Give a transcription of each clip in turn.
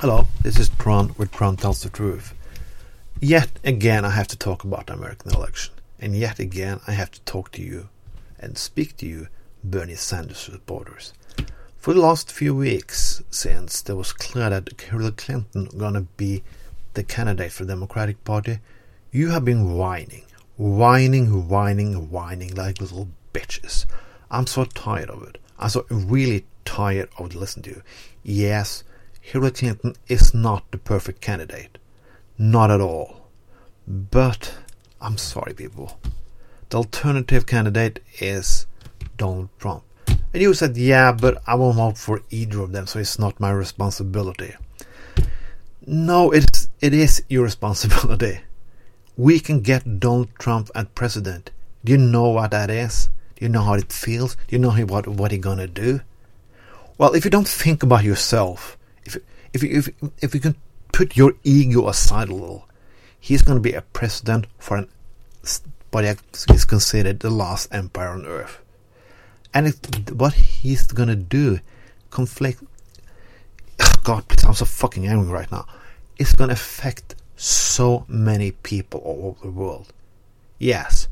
Hello, this is Trond with Trond Tells the Truth. Yet again, I have to talk about the American election. And yet again, I have to talk to you and speak to you, Bernie Sanders supporters. For the last few weeks, since there was clear that Hillary Clinton gonna be the candidate for the Democratic Party, you have been whining, whining, whining, whining like little bitches. I'm so tired of it. I'm so really tired of listening to you. Yes, Hillary Clinton is not the perfect candidate. Not at all. But I'm sorry, people. The alternative candidate is Donald Trump. And you said, yeah, but I won't vote for either of them, so it's not my responsibility. No, it's, it is your responsibility. We can get Donald Trump as president. Do you know what that is? Do you know how it feels? Do you know what what he's gonna do? Well, if you don't think about yourself, if you, if if you can put your ego aside a little, he's gonna be a president for an what is considered the last empire on earth, and it, what he's gonna do conflict. God, please, I'm so fucking angry right now. It's gonna affect so many people all over the world. Yes,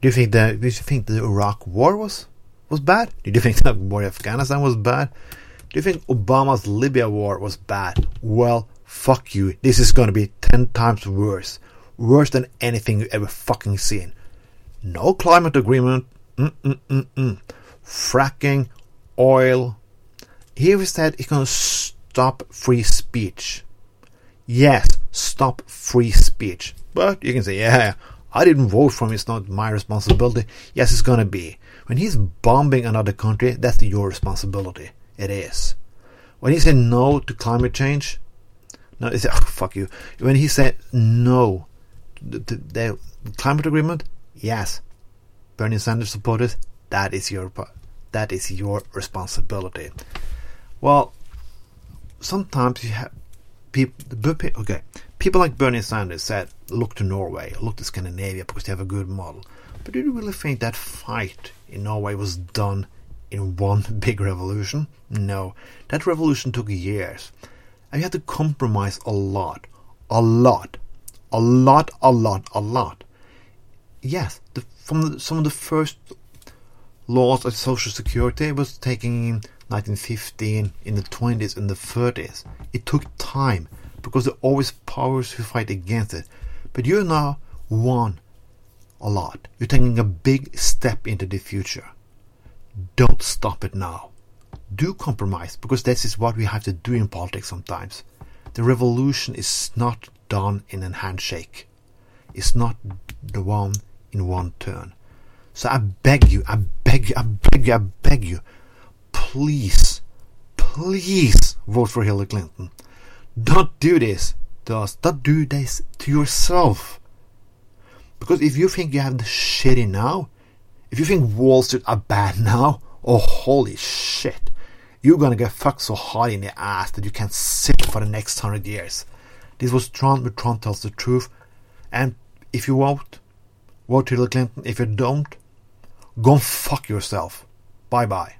do you think that? Do you think the Iraq War was was bad? Do you think the war in Afghanistan was bad? Do you think Obama's Libya war was bad? Well, fuck you. This is gonna be ten times worse, worse than anything you ever fucking seen. No climate agreement. Mm-mm-mm-mm. Fracking, oil. Here we said he's gonna stop free speech. Yes, stop free speech. But you can say, yeah, I didn't vote for him, it's not my responsibility. Yes, it's gonna be. When he's bombing another country, that's your responsibility. It is. When he said no to climate change, no, he said, oh, fuck you. When he said no to the climate agreement, yes. Bernie Sanders supporters, that is your that is your responsibility. Well, sometimes you have people. Okay, people like Bernie Sanders said, look to Norway, look to Scandinavia because they have a good model. But do you really think that fight in Norway was done in one big revolution? No, that revolution took years. And you had to compromise a lot, a lot, a lot, a lot, a lot. Yes, the, from the, some of the first laws of social security was taken in 1915, in the 20s, in the 30s. It took time because there are always powers who fight against it. But you now won a lot. You're taking a big step into the future. Don't stop it now. Do compromise because this is what we have to do in politics sometimes. The revolution is not done in a handshake. It's not the one in one turn. So I beg you, I beg you, I beg you, I beg you, please, please vote for Hillary Clinton. Don't do this to us. Don't do this to yourself. Because if you think you have the shitty now, if you think Wall Street are bad now, oh holy shit, you're gonna get fucked so hard in the ass that you can't sit for the next hundred years. This was Trond, but Trond tells the truth. And if you vote, vote Hillary Clinton. If you don't, go fuck yourself. Bye bye.